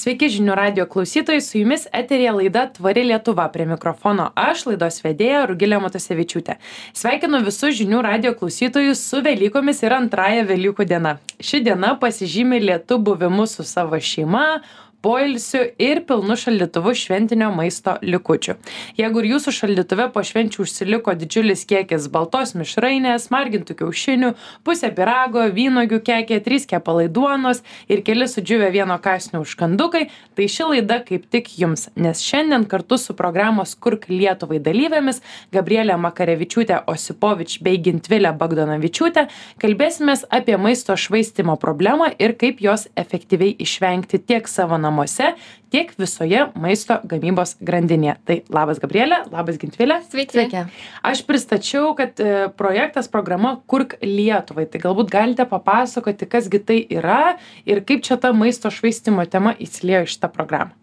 Sveiki žinių radio klausytojai, su jumis eterija laida Tvari Lietuva. Prie mikrofono aš, laidos vedėja Rugilė Matosevičiūtė. Sveikinu visus žinių radio klausytojus su Velykomis ir antrąją Velykų diena. Ši diena pasižymi lietų buvimu su savo šeima, poilsiu ir pilnu šaldytuvu šventinio maisto likučių. Jeigu ir jūsų šaldytuve po švenčių užsiliko didžiulis kiekis baltos mišrainės, margintų kiaušinių, pusė pirago, vynogių kekė, trys kepalai duonos ir keli sudžiūvę vieno kasnio užkandukai, tai ši laida kaip tik jums, nes šiandien kartu su programos Kurk Lietuvai dalyvėmis Gabrielė Makarevičiūtė Osipovič bei Gintvilė Bagdonavičiūtė kalbėsime apie maisto švaistimo problemą ir kaip jos efektyviai išvengti tiek savo namuose namuose tiek visoje maisto gamybos grandinėje tai labas gabriele labas gintvile Sveiki. Sveiki. aš pristačiau kad e, projektas programa kurk lietuvai tai galbūt galite papasakoti kas gi tai yra ir kaip čia ta maisto švaistymo tema įsiliejo į šitą programą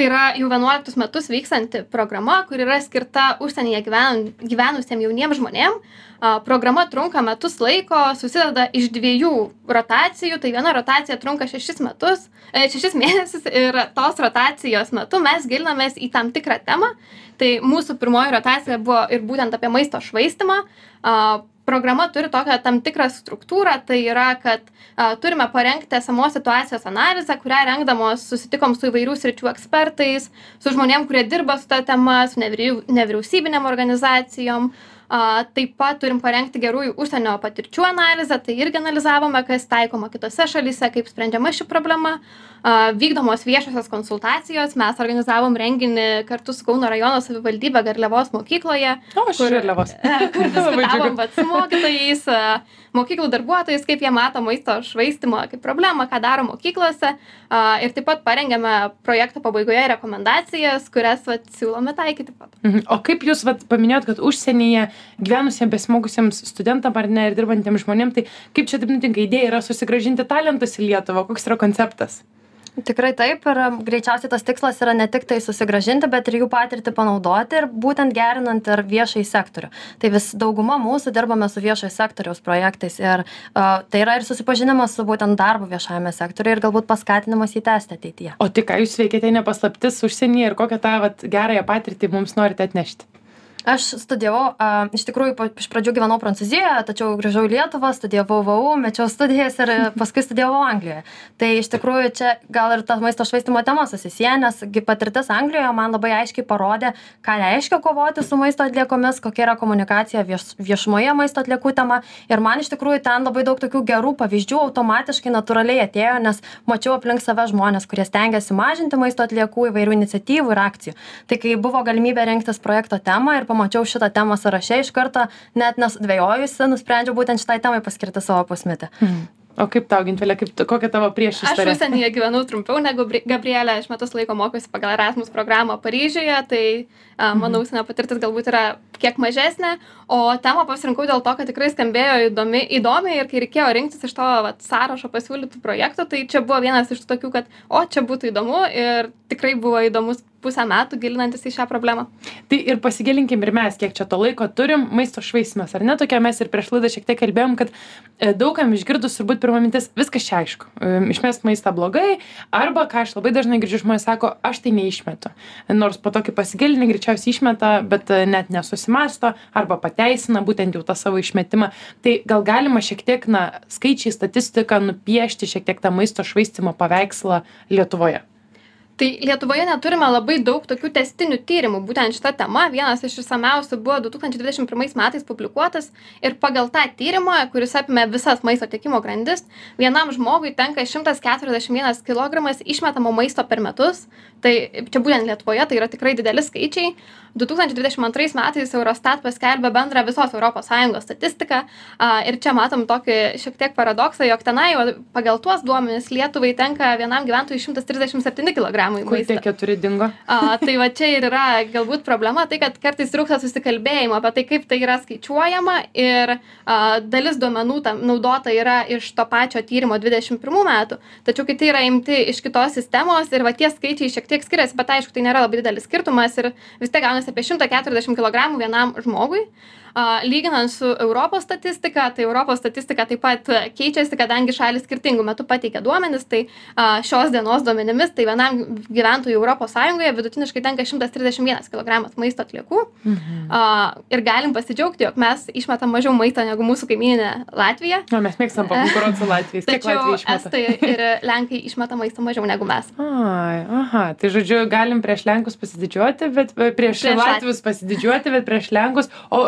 Tai yra jau 11 metus vykstanti programa, kur yra skirta užsienyje gyven, gyvenusiem jauniems žmonėms programa trunka metus laiko, susideda iš dviejų rotacijų, tai viena rotacija trunka šešis metus, e, šešis mėnesius ir tos rotacijos metu mes gilinamės į tam tikrą temą. Tai mūsų pirmoji rotacija buvo ir būtent apie maisto švaistimą. Programa turi tokią tam tikrą struktūrą, tai yra, kad a, turime parengti esamos situacijos analizę, kurią rengdamos susitikom su įvairių sričių ekspertais, su žmonėm, kurie dirba su ta tema, su nevyriausybinėm organizacijom, a taip pat turim parengti gerųjų užsienio patirčių analizę tai irgi analizavome kas taikoma kitose šalyse kaip sprendžiama ši problema. A vykdomos viešosios konsultacijos mes organizavom renginį kartu su kauno rajono savivaldybe garliavos mokykloje o aš iš garliavos. Kur diskutavom su mokytojais mokyklų darbuotojais kaip jie mato maisto švaistymą kaip problemą ką daro mokyklose a ir taip pat parengėme projekto pabaigoje rekomendacijas kurias vat siūlome taikyti po to mhm. o kaip jūs vat paminėjot kad užsienyje gyvenusiem besimokusiems studentam ar ne ir dirbantiem žmonėm tai kaip čia taip nutinka? Idėja yra susigrąžinti talentus į lietuvą. Koks yra konceptas tikrai taip ir greičiausiai tas tikslas yra ne tik tai susigrąžinti bet ir jų patirtį panaudoti ir būtent gerinant ir viešąjį sektorių. Tai vis dauguma mūsų dirbame su viešojo sektoriaus projektais ir a, tai yra ir susipažinimas su būtent darbu viešajame sektoriuje ir galbūt paskatinimas jį tęsti ateityje. O tai ką jūs veikiate ne paslaptis užsienyje ir kokią tą vat gerąją patirtį mums norite atnešti aš studijavau a iš tikrųjų po iš pradžių gyvenau prancūzijoje tačiau grįžau į lietuvą studijavau vu mečiau studijas ir paskui studijavau anglijoje. Tai iš tikrųjų čia gal ir ta maisto švaistymo tema susisieja nes gi patirtis anglijoje man labai aiškiai parodė ką reiškia kovoti su maisto atliekomis kokia yra komunikacija vieš viešumoje maisto atliekų tema. Ir man iš tikrųjų ten labai daug tokių gerų pavyzdžių automatiškai natūraliai atėjo nes mačiau aplink save žmones kurie stengiasi mažinti maisto atliekų įvairių iniciatyvų ir akcijų. Tai kai buvo galimybė rinktis projekto temą ir pamačiau šitą temą sąraše iš karto net nesudvejojusi nusprendžiau būtent šitai temai paskirti savo pusmetį mhm. O kaip tau, Gintelė, kaip, kokia tavo priešistorė? Aš užsienyje gyvenau trumpiau negu Gabrielė, aš metus laiko mokiausi pagal Erasmus programą Paryžiuje, tai a, mano mhm. užsienio patirtis galbūt yra kiek mažesnė, o temą pasirinkau dėl to, kad tikrai skambėjo įdomi, įdomiai ir kai reikėjo rinktis iš to vat, sąrašo pasiūlytų projektų, tai čia buvo vienas iš tokių, kad o čia būtų įdomu ir tikrai buvo įdomus pusę metų gilinantis į šią problemą. Tai ir pasigilinkim ir mes, kiek čia to laiko turim, maisto švaistimas, ar ne tokia mes ir prieš laidą šiek tiek kalbėjom, kad e, daugam išgirdus turbūt pirmą mintis, viskas čia aišku, e, išmest maistą blogai, arba ką aš labai dažnai girdžiu, žmonės sako, aš tai neišmetu. Nors po tokį pasigilinį greičiausiai išmeta, bet e, net nesusimasto, arba pateisina būtent jau tą savo išmetimą. Tai gal galima šiek tiek, na, skaičiai, statistiką nupiešti šiek tiek tą maisto švaistimo paveikslą Lietuvoje tai lietuvoje neturime labai daug tokių tęstinių tyrimų būtent šita tema. Vienas iš išsamiausių buvo du tūkstančiai dvidešim pirmais metais publikuotas ir pagal tą tyrimą kuris apėmė visas maisto tiekimo grandis vienam žmogui tenka šimtas keturiasdešim vienas kilogramas išmetamo maisto per metus. Tai čia būtent lietuvoje tai yra tikrai dideli skaičiai. du tūkstančiai dvidešim antrais metais eurostat paskelbė bendrą visos europos sąjungos statistiką a ir čia matom tokį šiek tiek paradoksą jog tenai va pagal tuos duomenis lietuvai tenka vienam gyventojui šimtas trisdešim septyni kilogramai į Kur tie keturi dingo? A, tai va čia ir yra galbūt problema, tai kad kartais trūksta susikalbėjimo apie tai, kaip tai yra skaičiuojama ir a, dalis duomenų tam naudota yra iš to pačio tyrimo 21 metų, tačiau kai tai yra imti iš kitos sistemos ir va tie skaičiai šiek tiek skiriasi, bet aišku, tai nėra labai didelis skirtumas ir vis tiek gaunasi apie 140 kg vienam žmogui. Lyginant su Europos statistika, tai Europos statistika taip pat keičiasi, kadangi šalis skirtingų metų pateikia duomenis, tai šios dienos duomenimis, tai vienam gyventojui Europos Sąjungoje vidutiniškai tenka 131 kg maisto atliekų. Mhm. Ir galim pasidžiaugti, jog mes išmetam mažiau maisto negu mūsų kaiminė Latvija. Na, mes mėgstam pakonkuruoti su Latvijais. Tačiau? Estai ir Lenkai išmeta maisto mažiau negu mes. Ai, aha, tai žodžiu, galim prieš Lenkus pasididžiuoti, bet prieš, prieš Prieš Latvius pasididžiuoti, bet prieš Lenkus, o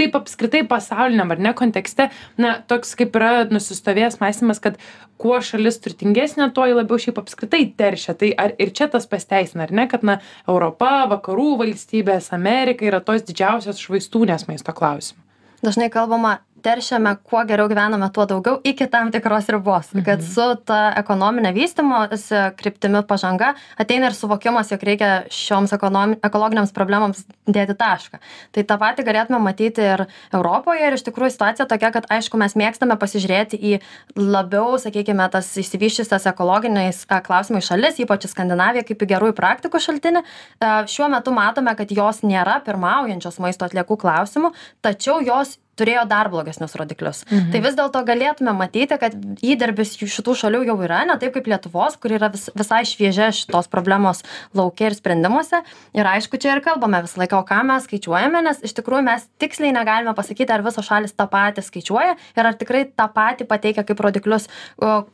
taip apskritai pasauliniam ar ne kontekste, na, toks kaip yra nusistovėjęs mąstymas, kad kuo šalis turtingesnė, tuo ji labiau šiaip apskritai teršia. Tai ar ir čia tas pasteisina, ar ne, kad, na, Europa, vakarų valstybės, Amerika yra tos didžiausios švaistūnės maisto klausimų. dažnai kalbama teršiame kuo geriau gyvename tuo daugiau iki tam tikros ribos. Kad su ta ekonomine vystymosi kryptimi pažanga ateina ir suvokimas jog reikia šioms ekonomi ekologinėms problemoms dėti tašką. Tai tą patį galėtume matyti ir europoje ir iš tikrųjų situacija tokia kad aišku mes mėgstame pasižiūrėti į labiau sakykime tas išsivysčiusias ekologiniais a, klausimais šalis ypač į skandinaviją kaip į gerųjų praktikų šaltinį. A, šiuo metu matome kad jos nėra pirmaujančios maisto atliekų klausimu tačiau jos turėjo dar blogesnius rodiklius. Mhm. tai vis dėlto galėtume matyti kad įdirbis jų šitų šalių jau yra ne taip kaip lietuvos kuri yra vis visai šviežia šitos problemos lauke ir sprendimuose. Ir aišku čia ir kalbame visą laiką o ką mes skaičiuojame nes iš tikrųjų mes tiksliai negalime pasakyti ar visos šalys tą patį skaičiuoja ir ar tikrai tą patį pateikia kaip rodiklius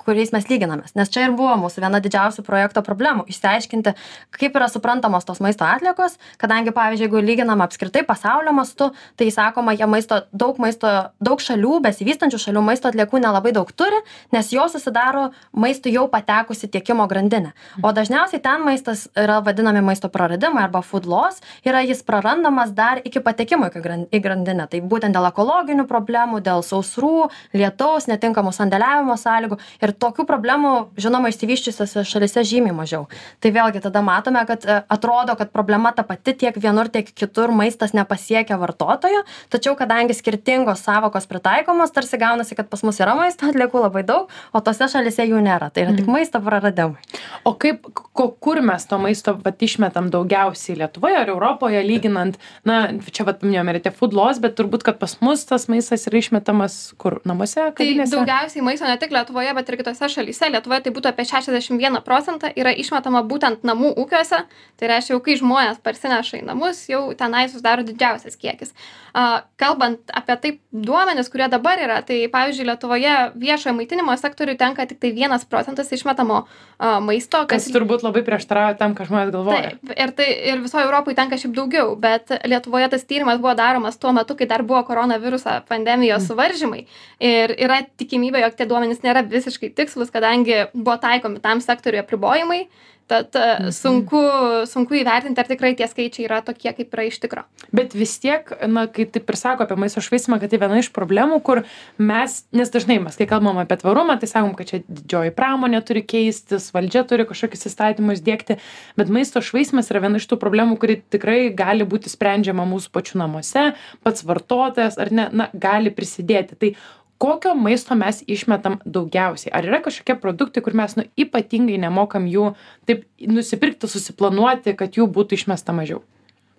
kuriais mes lyginamės. Nes čia ir buvo mūsų viena didžiausių projekto problemų išsiaiškinti kaip yra suprantamos tos maisto atliekos kadangi pavyzdžiui jeigu lyginam apskritai pasaulio mastu tai sakoma jie maisto daug maisto daug šalių besivystančių šalių maisto atliekų nelabai daug turi nes jos susidaro maistui jau patekus į tiekimo grandinę o dažniausiai ten maistas yra vadinami maisto praradimai arba food loss yra jis prarandamas dar iki patekimo iki gran į grandinę. Tai būtent dėl ekologinių problemų dėl sausrų lietaus netinkamų sandėliavimo sąlygų ir tokių problemų žinoma išsivysčiusiose šalyse žymiai mažiau. Tai vėlgi tada matome kad e, atrodo kad problema ta pati tiek vienur tiek kitur maistas nepasiekia vartotojo tačiau kadangi skirtingos sąvokos pritaikomos tarsi gaunasi kad pas mus yra maisto atliekų labai daug o tose šalyse jų nėra tai yra tik maisto praradimai O kaip, kur mes to maisto vat, išmetam daugiausiai Lietuvoje ar Europoje, lyginant, na, čia vat minėjome ir tie food laws, bet turbūt, kad pas mus tas maistas yra išmetamas kur, namuose, Tai kavinėse? daugiausiai maisto ne tik Lietuvoje, bet ir kitose šalyse. Lietuvoje tai būtų apie 61 procentą yra išmetama būtent namų ūkiuose. Tai reiškia, jau kai žmonės parsineša į namus, jau tenai susidaro didžiausias kiekis. A, Kalbant apie taip duomenis, kurie dabar yra, tai pavyzdžiui, Lietuvoje viešojo maitinimo sektoriui tenka tik tai 1 procentas išmetamo a, maisto. Kas turbūt labai prieštarauja tam, ką žmonės galvoja. Taip, ir, tai, ir visoje Europoje tenka šiaip daugiau, bet Lietuvoje tas tyrimas buvo daromas tuo metu, kai dar buvo koronaviruso pandemijos Mm. suvaržymai. Ir yra tikimybė, jog tie duomenys nėra visiškai tikslus, kadangi buvo taikomi tam sektoriui apribojimai. Tad Mhm. mhm. sunku, sunku įvertinti, ar tikrai tie skaičiai yra tokie, kaip yra iš tikro. Bet vis tiek, na, kai taip ir sako apie maisto švaistimą, kad tai viena iš problemų, kur mes, nes dažnai mes, kai kalbam apie tvarumą, tai sakom, kad čia didžioji pramonė turi keistis, valdžia turi kažkokius įstatymus dėkti, bet maisto švaistimas yra viena iš tų problemų, kuri tikrai gali būti sprendžiama mūsų pačių namuose, pats vartotojas ar ne, na, gali prisidėti. Tai kokio maisto mes išmetam daugiausiai? Ar yra kažkokie produktai, kur mes, nu, ypatingai nemokam jų taip nusipirkti, susiplanuoti, kad jų būtų išmesta mažiau?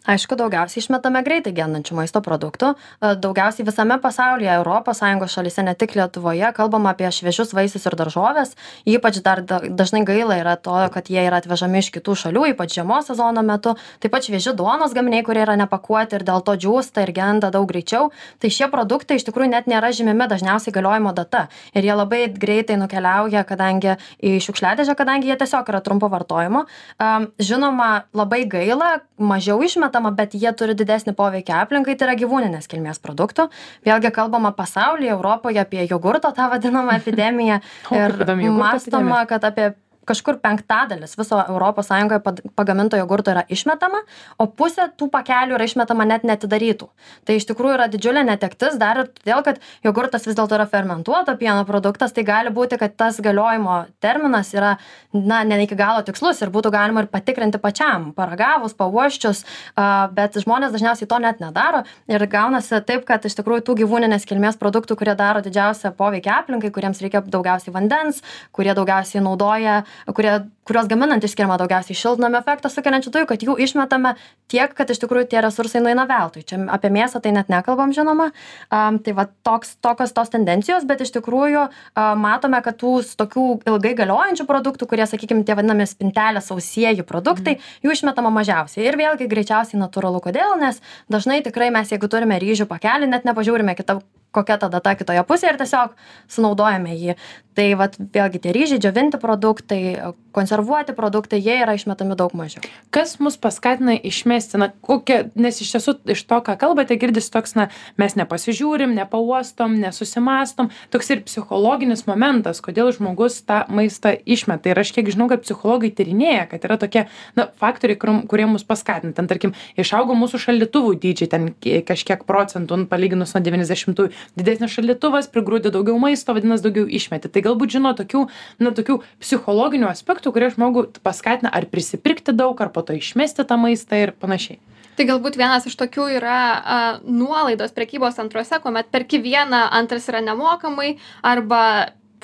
Aišku daugiausiai išmetame greitai gendančių maisto produktų. E, daugiausiai visame pasaulyje europos sąjungos šalyse ne tik lietuvoje kalbama apie šviežius vaisius ir daržoves. Ypač dar da dažnai gaila yra to kad jie yra atvežami iš kitų šalių ypač žiemos sezono metu. Taip pat švieži duonos gaminiai kurie yra nepakuoti ir dėl to džiūsta ir genda daug greičiau. Tai šie produktai iš tikrųjų net nėra žymimi dažniausiai galiojimo data. Ir jie labai greitai nukeliauja kadangi į šiukšliadėžę kadangi jie tiesiog yra trumpo vartojimo. Žinoma labai gaila mažiau išmetama bet jie turi didesnį poveikį aplinkai tai yra gyvūninės kilmės produktų. Vėlgi kalbama pasaulyje europoje apie jogurto tą vadinamą epidemiją. Ir mąstoma kad apie kažkur penktadalis viso europos sąjungoje pad- pagaminto jogurto yra išmetama o pusė tų pakelių yra išmetama net neatidarytų. Tai iš tikrųjų yra didžiulė netektis dar ir todėl kad jogurtas vis dėlto yra fermentuoto pieno produktas tai gali būti kad tas galiojimo terminas yra na ne iki galo tikslus ir būtų galima ir patikrinti pačiam paragavus pauosčius a, bet žmonės dažniausiai to net nedaro ir gaunasi taip kad iš tikrųjų tų gyvūninės kilmės produktų kurie daro didžiausią poveikį aplinkai kuriems reikia daugiausiai vandens kurie daugiausiai naudoja kurie kuriuos gaminant išskiriama daugiausiai šiltnamio efektą sukeliančių dujų kad jų išmetame tiek kad iš tikrųjų tie resursai nueina veltui. Čia apie mėsą tai net nekalbam žinoma. Am, tai va toks tokios tos tendencijos bet iš tikrųjų a, matome kad tų tokių ilgai galiojančių produktų kurie sakykim tie vadinami spintelės sausieji produktai jų išmetama mažiausiai. Ir vėlgi greičiausiai natūralu kodėl? Nes dažnai tikrai mes jeigu turime ryžių pakelį net nepažiūrime kita kokia ta data kitoje pusėje ir tiesiog sunaudojame jį. Tai vat vėlgi tie ryžiai džiovinti produktai konservuoti produktai jie yra išmetami daug mažiau. Kas mus paskatina išmesti na kokia nes iš tiesų iš to ką kalbate girdisi toks na mes nepasižiūrim nepauostom nesusimąstom toks ir psichologinis momentas kodėl žmogus tą maistą išmeta. Ir aš kiek žinau kad psichologai tyrinėja kad yra tokie na faktoriai kuriom kurie mus paskatina. Ten tarkim išaugo mūsų šaldytuvų dydžiai ten ki- kažkiek procentų nu, palyginus nuo devyniasdešimtųjų. Didesnis šaldytuvas prigrūdi daugiau maisto vadinas daugiau išmeti. Tai galbūt žino tokių na tokių psichologinių aspektų kurie žmogų paskatina ar prisipirkti daug ar po to išmesti tą maistą ir panašiai Tai galbūt vienas iš tokių yra a, nuolaidos prekybos centruose, kuomet perki vieną, antras yra nemokamai, arba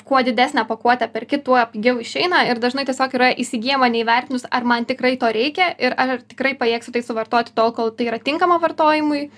kuo didesnę pakuotę perki, tuo pigiau išeina ir dažnai tiesiog yra įsigijama neįvertinus, ar man tikrai to reikia ir ar tikrai pajėgsiu tai suvartoti tol, kol tai yra tinkama vartojimui.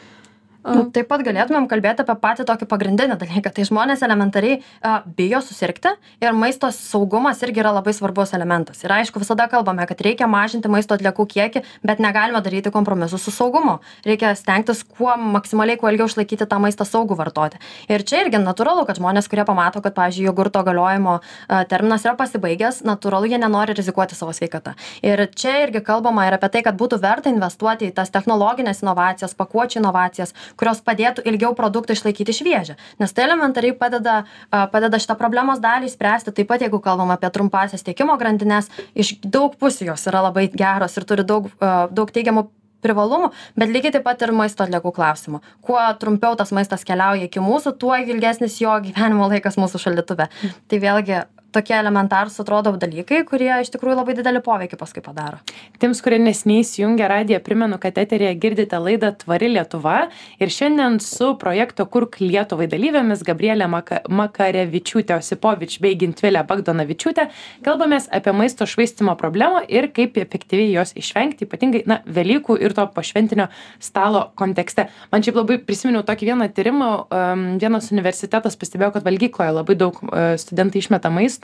Nu, Taip pat galėtumėm kalbėti apie patį tokį pagrindinį dalyką. Tai žmonės elementariai a, bijo susirgti ir maisto saugumas irgi yra labai svarbus elementas. Ir aišku, visada kalbame, kad reikia mažinti maisto atliekų kiekį, bet negalime daryti kompromisų su saugumu. Reikia stengtis kuo maksimaliai, kuo ilgiau išlaikyti tą maistą saugų vartoti. Ir čia irgi natūralu, kad žmonės, kurie pamato, kad, pavyzdžiui, jogurto galiojimo a, terminas yra pasibaigęs, natūralu, jie nenori rizikuoti savo sveikatą. Ir čia irgi kalbama ir apie tai, kad būtų verta investuoti į tas technologinės inovacijas, pakuočių inovacijas, kurios padėtų ilgiau produktą išlaikyti šviežią. Nes tai elementariai padeda, a, padeda šitą problemos dalį spręsti. Taip pat, jeigu kalbam apie trumpasias tiekimo grandinės, iš daug pusių jos yra labai geros ir turi daug, daug teigiamų privalumų, bet lygiai taip pat ir maisto atliekų klausimų. Kuo trumpiau tas maistas keliauja iki mūsų, tuo ilgesnis jo gyvenimo laikas mūsų šaldytuve. Tai vėlgi tokie elementarūs atrodo dalykai, kurie iš tikrųjų labai didelį poveikį paskui padaro. Tiems, kurie nesiniai įsijungia radiją, primenu, kad eterėje girdite laidą Tvari Lietuva ir šiandien su projekto Kurk Lietuvai dalyvėmis Gabrielė Maka Makarevičiūtė Osipovič bei Gintvilė Bagdonavičiūtė kalbamės apie maisto švaistimo problemą ir kaip efektyviai jos išvengti, ypatingai, na, Velykų ir to pašventinio stalo kontekste. Man šiaip labai prisiminiau tokį vieną tyrimą, um, vienas universitetas pastebėjo, kad valgykloje labai daug uh, studentai išmeta maisto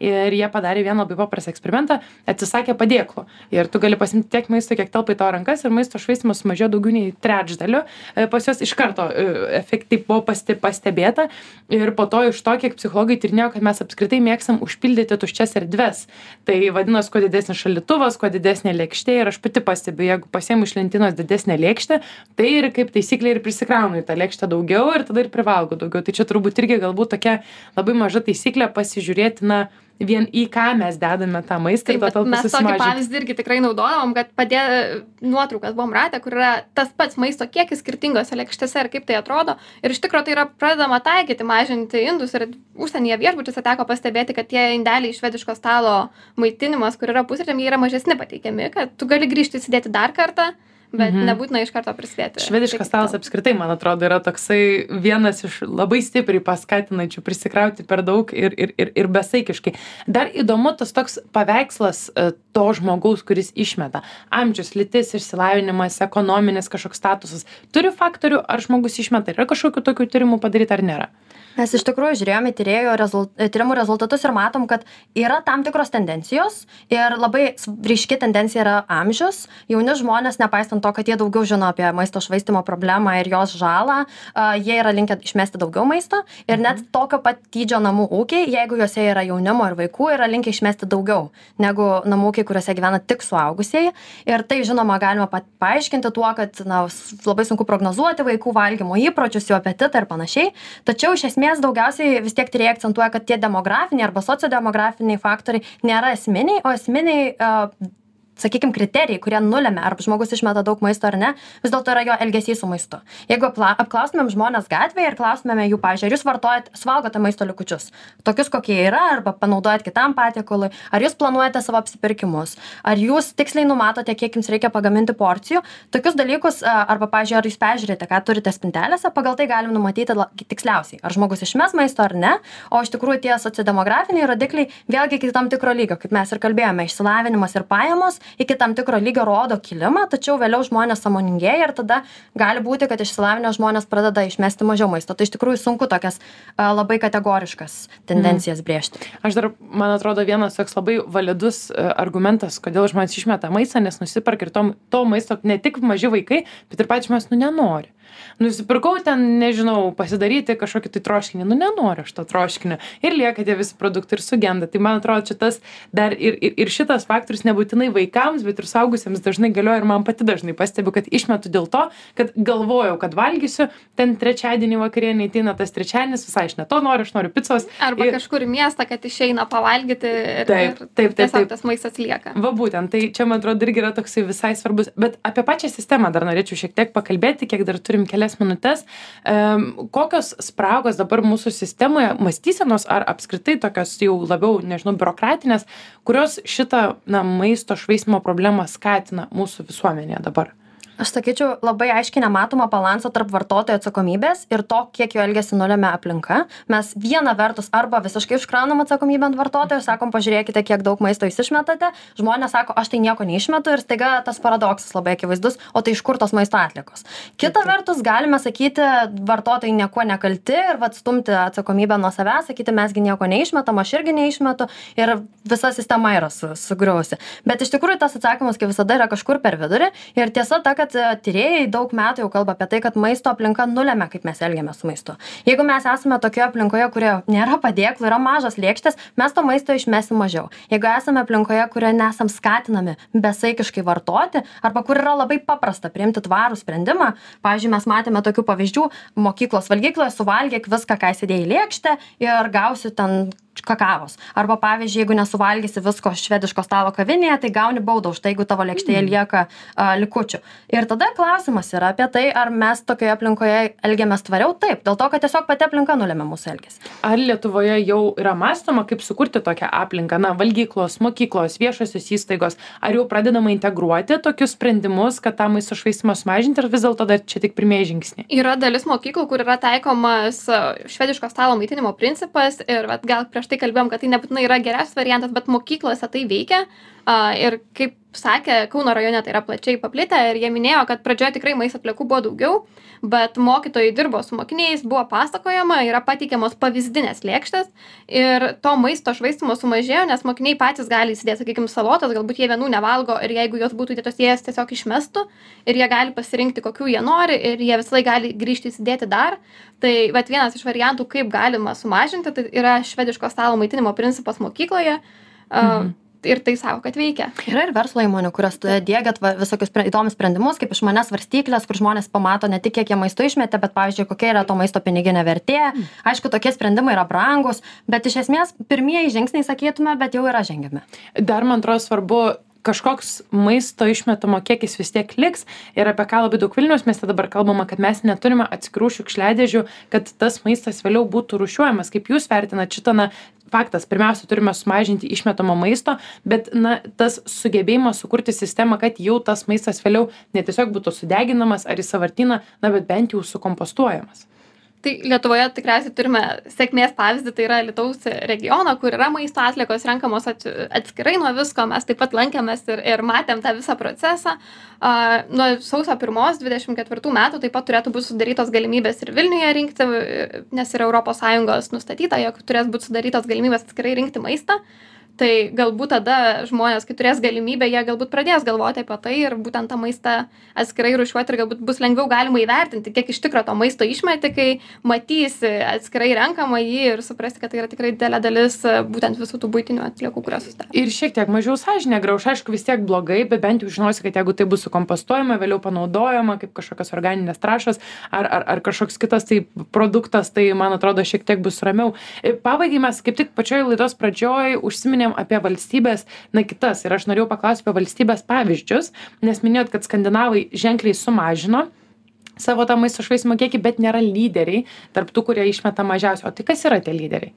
ir jie padarė vieną labai paprastą eksperimentą, atsisakė padėklų. Ir tu gali pasimti tiek maisto, kiek telpa į tavo rankas ir maisto švaistimas sumažėjo daugiau nei trečdaliu. E, Pas juos iš karto e, efektyviai buvo pasti, pastebėta ir po to iš to, kiek psichologai tyrinėjo, kad mes apskritai mėgstam užpildyti tuščias erdves. Tai vadinasi, kuo didesnis šaldytuvas, kuo didesnė lėkštė ir aš pati pastebiu, jeigu pasiemu iš lentynos didesnę lėkštę, tai ir kaip taisyklė ir prisikraunu į tą lėkštę daugiau ir tada ir privalgo daugiau. Tai čia turbūt irgi galbūt tokia labai maža taisyklė pasižiūrėti, na, vien į ką mes dedame tą maistą Taip, ir bet to mes tokį pavyzdį irgi tikrai naudodavom, kad padė nuotraukas buvom ratę, kur yra tas pats maisto kiekis skirtingose lėkštėse ir kaip tai atrodo. Ir iš tikrųjų tai yra pradedama taikyti, mažinti indus ir užsienyje viešbučiuose teko pastebėti, kad tie indeliai iš švediško stalo maitinimas, kur yra pusryčiam, jie yra mažesni pateikiami, kad tu gali grįžti įsidėti dar kartą bet Mhm. nebūtina iš karto prisidėti. Švediškas stalas Tai- apskritai, man atrodo, yra toksai vienas iš labai stipriai paskatinančių prisikrauti per daug ir, ir, ir, ir besaikiškai. Dar įdomu tas toks paveikslas e, to žmogaus, kuris išmeta. Amžius, lytis, išsilavinimas, ekonominis kažkoks statusas. Turi faktorių, ar žmogus išmeta. Yra kažkokių tokių tyrimų padaryti ar nėra? Mes iš tikrųjų žiūrėjome rezult, tyrimų rezultatus ir matom, kad yra tam tikros tendencijos ir labai ryški tendencija yra amžius. Jauni žmonės, nepaisant to, kad jie daugiau žino apie maisto švaistimo problemą ir jos žalą, jie yra linkę išmesti daugiau maisto ir net tokio pat dydžio namų ūkiai, jeigu juose yra jaunimo ir vaikų, yra linkę išmesti daugiau negu namų ūkiai, kuriuose gyvena tik suaugusieji. Ir tai, žinoma, galima paaiškinti tuo, kad na, labai sunku prognozuoti vaikų valgymo įpročius, jų apetitą ir panašiai. Tačiau iš esmės daugiausiai vis tiek tyrėjai akcentuoja kad tie demografiniai arba sociodemografiniai faktoriai nėra esminiai o esminiai sakykim kriterijai kurie nulemia ar žmogus išmeta daug maisto ar ne vis dėlto yra jo elgesys su maistu. Jeigu apla apklaustumėm žmones gatvėje ir klaustumėme jų pavyzdžiui ar jūs vartojat suvalgote maisto likučius? Tokius kokie yra arba panaudojat kitam patiekalui ar jūs planuojate savo apsipirkimus ar jūs tiksliai numatote kiek jums reikia pagaminti porcijų? Tokius dalykus arba pavyzdžiui ar jūs peržiūrite ką turite spintelėse pagal tai galim numatyti tiksliausiai ar žmogus išmes maisto ar ne o iš tikrųjų tie sociodemografiniai rodikliai vėlgi iki tam tikro lygio kaip mes ir kalbėjome išsilavinimas ir pajamos iki tam tikro lygio rodo kilimą tačiau vėliau žmonės sąmoningėja ir tada gali būti kad išsilavinę žmonės pradeda išmesti mažiau maisto. Tai iš tikrųjų sunku tokias a, labai kategoriškas tendencijas mm. brėžti. Aš dar man atrodo vienas toks labai validus e, argumentas kodėl žmonės išmeta maistą nes nusiperka ir to, to maisto ne tik maži vaikai bet ir patys žmonės nu nenori nusipirkau ten nežinau pasidaryti kažkokį tai troškinį. Nu nenoriu aš to troškinio. Ir lieka tie visi produktai ir sugenda. Tai man atrodo čia tas dar ir ir ir šitas faktorius nebūtinai vaikams bet ir suaugusiems dažnai galioja ir man pati dažnai pastebiu kad išmetu dėl to kad galvojau kad valgysiu ten trečiadienį vakarienei ateina tas trečiadienis visai aš ne to noriu aš noriu picos. Arba ir kažkur į miestą kad išeina pavalgyti ir, Taip, ir taip, taip, tiesiog taip. tas maistas lieka. Va būtent, tai čia man atrodo irgi yra toksai visai svarbus, bet apie pačią sistemą dar norėčiau šiek tiek pakalbėti, kiek dar turim kelias minutės. Um, kokios spragos dabar mūsų sistemoje, mąstysenos ar apskritai tokios jau labiau, nežinau, biurokratinės, kurios šitą na, maisto švaistimo problemą skatina mūsų visuomenėje dabar? Aš sakyčiau labai aiškiai nematomą balansą tarp vartotojo atsakomybės ir to kiek jo elgesį nulemia aplinka. Mes viena vertus arba visiškai užkraunam atsakomybę ant vartotojo sakom pažiūrėkite kiek daug maisto jūs išmetate. Žmonės sako aš tai nieko neišmetu ir staiga tas paradoksas labai akivaizdus o tai iš kur tos maisto atliekos? Kita vertus galime sakyti vartotojai niekuo nekalti ir vat stumti atsakomybę nuo savęs sakyti mes gi nieko neišmetam aš irgi neišmetu ir visa sistema yra su sugriuvusi. Bet iš tikrųjų tas atsakymas kaip visada yra kažkur per vidurį ir tiesa ta kad kad e, tyrėjai daug metų jau kalba apie tai kad maisto aplinka nulemia kaip mes elgiamės su maistu. Jeigu mes esame tokioje aplinkoje kurioje nėra padėklų yra mažos lėkštės mes to maisto išmesim mažiau. Jeigu esame aplinkoje kurioje nesam skatinami besaikiškai vartoti arba kur yra labai paprasta priimti tvarų sprendimą pavyzdžiui mes matėme tokių pavyzdžių mokyklos valgykloje suvalgyk viską ką įsidėjai lėkštę ir gausi ten kakavos. Arba pavyzdžiui jeigu nesuvalgysi visko švediško stalo kavinėje tai gauni baudą už tai jeigu tavo lėkštėje Mm. lieka a, likučių. Ir tada klausimas yra apie tai ar mes tokioje aplinkoje elgiamės tvariau. Taip dėl to kad tiesiog pati aplinka nulemia mūsų elgesį. Ar Lietuvoje jau yra mąstoma, kaip sukurti tokią aplinką, na, valgyklos, mokyklos, viešosios įstaigos, ar jau pradedama integruoti tokius sprendimus, kad tą maisto švaistimą sumažinti, ar vis dėlto dar čia tik pirmieji žingsniai? Yra dalis mokyklų, kur yra taikomas švediško stalo maitinimo principas ir vat, gal prieš tai kalbėjom, kad tai nebūtinai yra geriausias variantas, bet mokyklose tai veikia. A, Ir kaip sakė, Kauno rajone tai yra plačiai paplitę ir jie minėjo, kad pradžioje tikrai maisto atliekų buvo daugiau, bet mokytojai dirbo su mokiniais, buvo pasakojama, yra pateikiamos pavyzdinės lėkštės ir to maisto švaistimo sumažėjo, nes mokiniai patys gali įsidėti, sakykime, salotas, galbūt jie vienų nevalgo ir jeigu jos būtų įdėtos, jie jas tiesiog išmestų ir jie gali pasirinkti, kokių jie nori ir jie visai gali grįžti įsidėti dar. Tai vat, vienas iš variantų, kaip galima sumažinti, tai yra švediško stalo maitinimo principas mokykloje. Mhm. Ir tai savo, kad veikia. yra ir verslo įmonių kurios tva- visokius įdomius sprendimus kaip išmanias svarstykles kur žmonės pamato ne tik kiek jie maisto išmetė bet pavyzdžiui kokia yra to maisto piniginė vertė. Aišku tokie sprendimai yra brangūs bet iš esmės pirmieji žingsniai sakytume bet jau yra žengiami. Dar man atrodo svarbu kažkoks maisto išmetamo kiekis vis tiek liks ir apie ką labai daug vilniaus mieste dabar kalbama kad mes neturime atskirų šiukšliadėžių kad tas maistas vėliau būtų rūšiuojamas. Kaip jūs vertinat šitą na faktas pirmiausia turime sumažinti išmetamo maisto bet na tas sugebėjimas sukurti sistemą kad jau tas maistas vėliau ne tiesiog būtų sudeginamas ar į sąvartyną na bet bent jau sukompostuojamas Tai Lietuvoje tikriausiai turime sėkmės pavyzdį, tai yra Lietuvos regiono, kur yra maisto atliekos renkamos at, atskirai nuo visko. Mes taip pat lankėmės ir, ir matėm tą visą procesą. Uh, nuo sausio 1-24 metų taip pat turėtų būti sudarytos galimybės ir Vilniuje rinkti, nes yra ES nustatyta, jog turės būti sudarytos galimybės atskirai rinkti maistą. Tai galbūt tada žmonės kai turės galimybę jie galbūt pradės galvoti apie tai ir būtent tą maistą atskirai rūšiuoti ir galbūt bus lengviau galima įvertinti kiek iš tikro to maisto išmeti kai matysi atskirai renkamą jį ir suprasi kad tai yra tikrai didelė dalis būtent visų tų buitinių atliekų kurios susidaro. Ir šiek tiek mažiau sąžinė grauš aišku vis tiek blogai bet bent jau žinosi kad jeigu tai bus sukompostuojama vėliau panaudojama kaip kažkokios organinės trąšos ar ar ar kažkoks kitas tai produktas tai man atrodo šiek tiek bus ramiau. Pabaigai mes kaip tik pačioj laidos pradžioj užsiminėm užsiminėm apie valstybes na kitas. Ir aš norėjau paklaust apie valstybės pavyzdžius nes minėjot kad skandinavai ženkliai sumažino savo tą maisto švaistymo kiekį bet nėra lyderiai tarp tų kurie išmeta mažiausiai. O tai kas yra tie lyderiai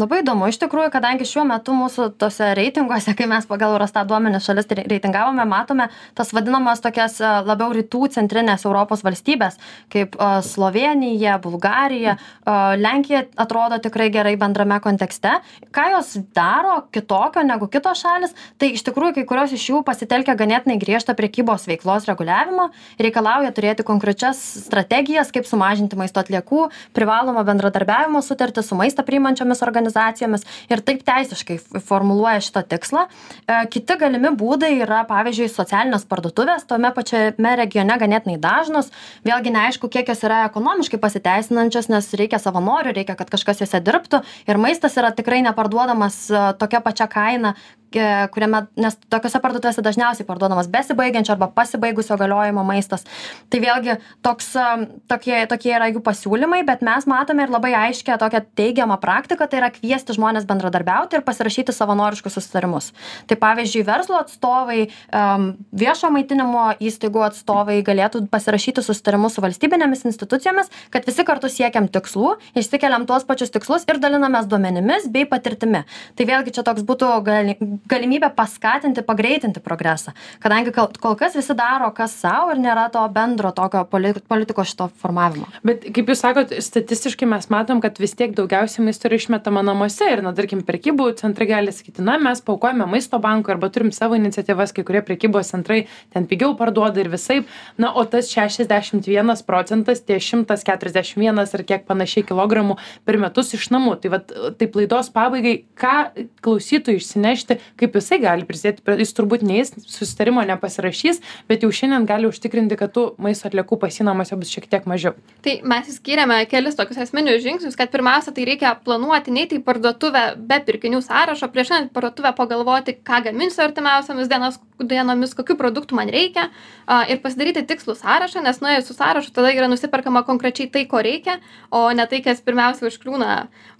labai įdomu. Iš tikrųjų kadangi šiuo metu mūsų tuose reitinguose kai mes pagal eurostat duomenis šalis reitingavome matome tas vadinamas tokias e, labiau rytų centrinės europos valstybes kaip e, slovėnija bulgarija. E, lenkija atrodo tikrai gerai bendrame kontekste. Ką jos daro kitokio negu kitos šalys tai iš tikrųjų kai kurios iš jų pasitelkia ganėtinai griežtą prekybos veiklos reguliavimą reikalauja turėti konkrečias strategijas kaip sumažinti maisto atliekų privalomą bendradarbiavimo sutartį su maistą priimančiomis organizacijomis organizacijomis ir taip teisiškai formuluoja šitą tikslą. E, kiti galimi būdai yra, pavyzdžiui, socialinės parduotuvės, tome pačiame regione ganėtinai dažnos. Vėlgi neaišku, kiek jos yra ekonomiškai pasiteisinančios, nes reikia savanorių, reikia, kad kažkas juose dirbtų ir maistas yra tikrai neparduodamas e, tokia pačia kaina, kuriame, nes tokiuose parduotuvėse dažniausiai parduodamas besibaigiančio arba pasibaigusio galiojimo maistas. Tai vėlgi toks, tokie, tokie yra jų pasiūlymai, bet mes matome ir labai aiškę tokią teigiamą praktiką, tai yra kviesti žmonės bendradarbiauti ir pasirašyti savanoriškus susitarimus. Tai pavyzdžiui, verslo atstovai, viešo maitinimo įstaigų atstovai galėtų pasirašyti susitarimus su valstybinėmis institucijomis, kad visi kartu siekiam tikslų, išsikeliam tuos pačius tikslus ir dalinamės duomenimis bei patirtimi. Tai vėlgi čia toks būtų gali, galimybė paskatinti pagreitinti progresą. Kadangi kol kas visi daro kas sau ir nėra to bendro tokio poli politikos šito formavimo. Bet kaip jūs sakot statistiškai mes matom kad vis tiek daugiausiai maisto yra išmetama namuose ir na tarkim prekybų centrai gali sakyti na mes paaukojame maisto bankui arba turim savo iniciatyvas kai kurie prekybos centrai ten pigiau parduoda ir visaip. Na o tas šešiasdešimt vienas procentas tie šimtas keturiasdešim vienas ar kiek panašiai kilogramų per metus iš namų. Tai vat taip laidos pabaigai ką klausytojui išsinešti kaip jisai gali prisidėti jis turbūt neis susitarimo nepasirašys bet jau šiandien gali užtikrinti kad tų maisto atliekų pas jį namuose bus šiek tiek mažiau. Tai mes išskyrėme kelis tokius esminius žingsnius kad pirmiausia tai reikia planuoti neiti į parduotuvę be pirkinių sąrašo prieš einant į parduotuvę pagalvoti ką gaminsiu artimiausiomis dienos dienomis kokių produktų man reikia ir pasidaryti tikslų sąrašą nes nuėjus su sąrašu tada yra nusiperkama konkrečiai tai ko reikia o ne tai kas pirmiausia užkliūna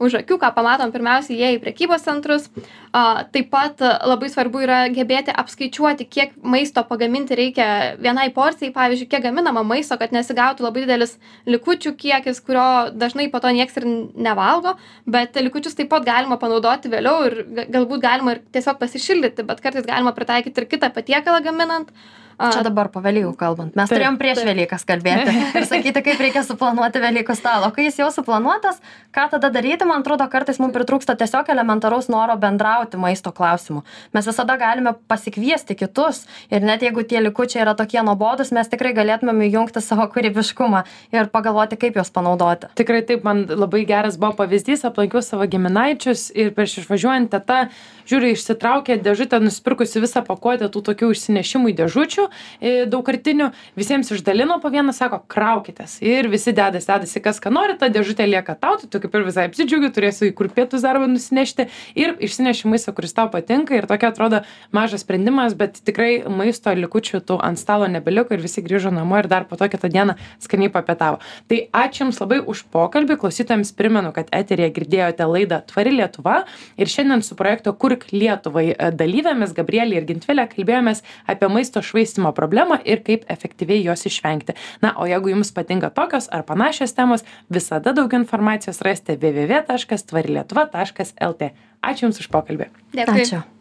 už akių ką pamatom pirmiausia įėję į prekybos centrus a, taip pat pat labai svarbu yra gebėti apskaičiuoti kiek maisto pagaminti reikia vienai porcijai. Pavyzdžiui kiek gaminama maisto kad nesigautų labai didelis likučių kiekis kurio dažnai po to nieks ir nevalgo. Bet likučius taip pat galima panaudoti vėliau ir galbūt galima ir tiesiog pasišildyti bet kartais galima pritaikyti ir kitą patiekalą gaminant Čia dabar po Velykų kalbant. Mes taip, turėjom prieš taip. Velykas kalbėti ir sakyti, kaip reikia suplanuoti Velykų stalą. O kai jis jau suplanuotas, ką tada daryti, man atrodo, kartais mums pritrūksta tiesiog elementaraus noro bendrauti maisto klausimu. Mes visada galime pasikviesti kitus ir net jeigu tie likučiai yra tokie nuobodus, mes tikrai galėtumėm įjungti savo kūrybiškumą ir pagalvoti, kaip juos panaudoti. Tikrai taip, man labai geras buvo pavyzdys, aplankiau savo giminaičius ir prieš išvažiuojant teta, žiūri, išsitraukė dėžutę, nusipirkusi visą pakuotę tų tokių išsinešimų dėžučių dėžučių daugkartinių, visiems išdalino po vieną, sako, kraukitės. Ir visi dedasi, dedasi, kas ką nori, ta dėžutė lieka tau, tu kaip ir visai apsidžiaugi, turėsi į kur pietus darbą nusinešti. Ir išsineši maistą, kuris tau patinka. Ir tokia atrodo mažas sprendimas, bet tikrai maisto likučių tų ant stalo nebeliko ir visi grįžo namo ir dar po to kitą dieną skaniai papietavo. Tai ačiū Jums labai už pokalbį, klausytojams primenu, kad eterėje girdėjote laidą Tvari Lietuva. Ir šiandien su projekto Kurk Lietuvai dalyvėmis Gabrielė ir Gintvilė kalbėjomės apie maisto švaistimą vystymo problemą ir kaip efektyviai jos išvengti. Na, o jeigu jums patinka tokios ar panašios temos, visada daugiau informacijos rasite www.tvarilietuva.lt. Ačiū Jums už pokalbį. Dėkui. Ačiū.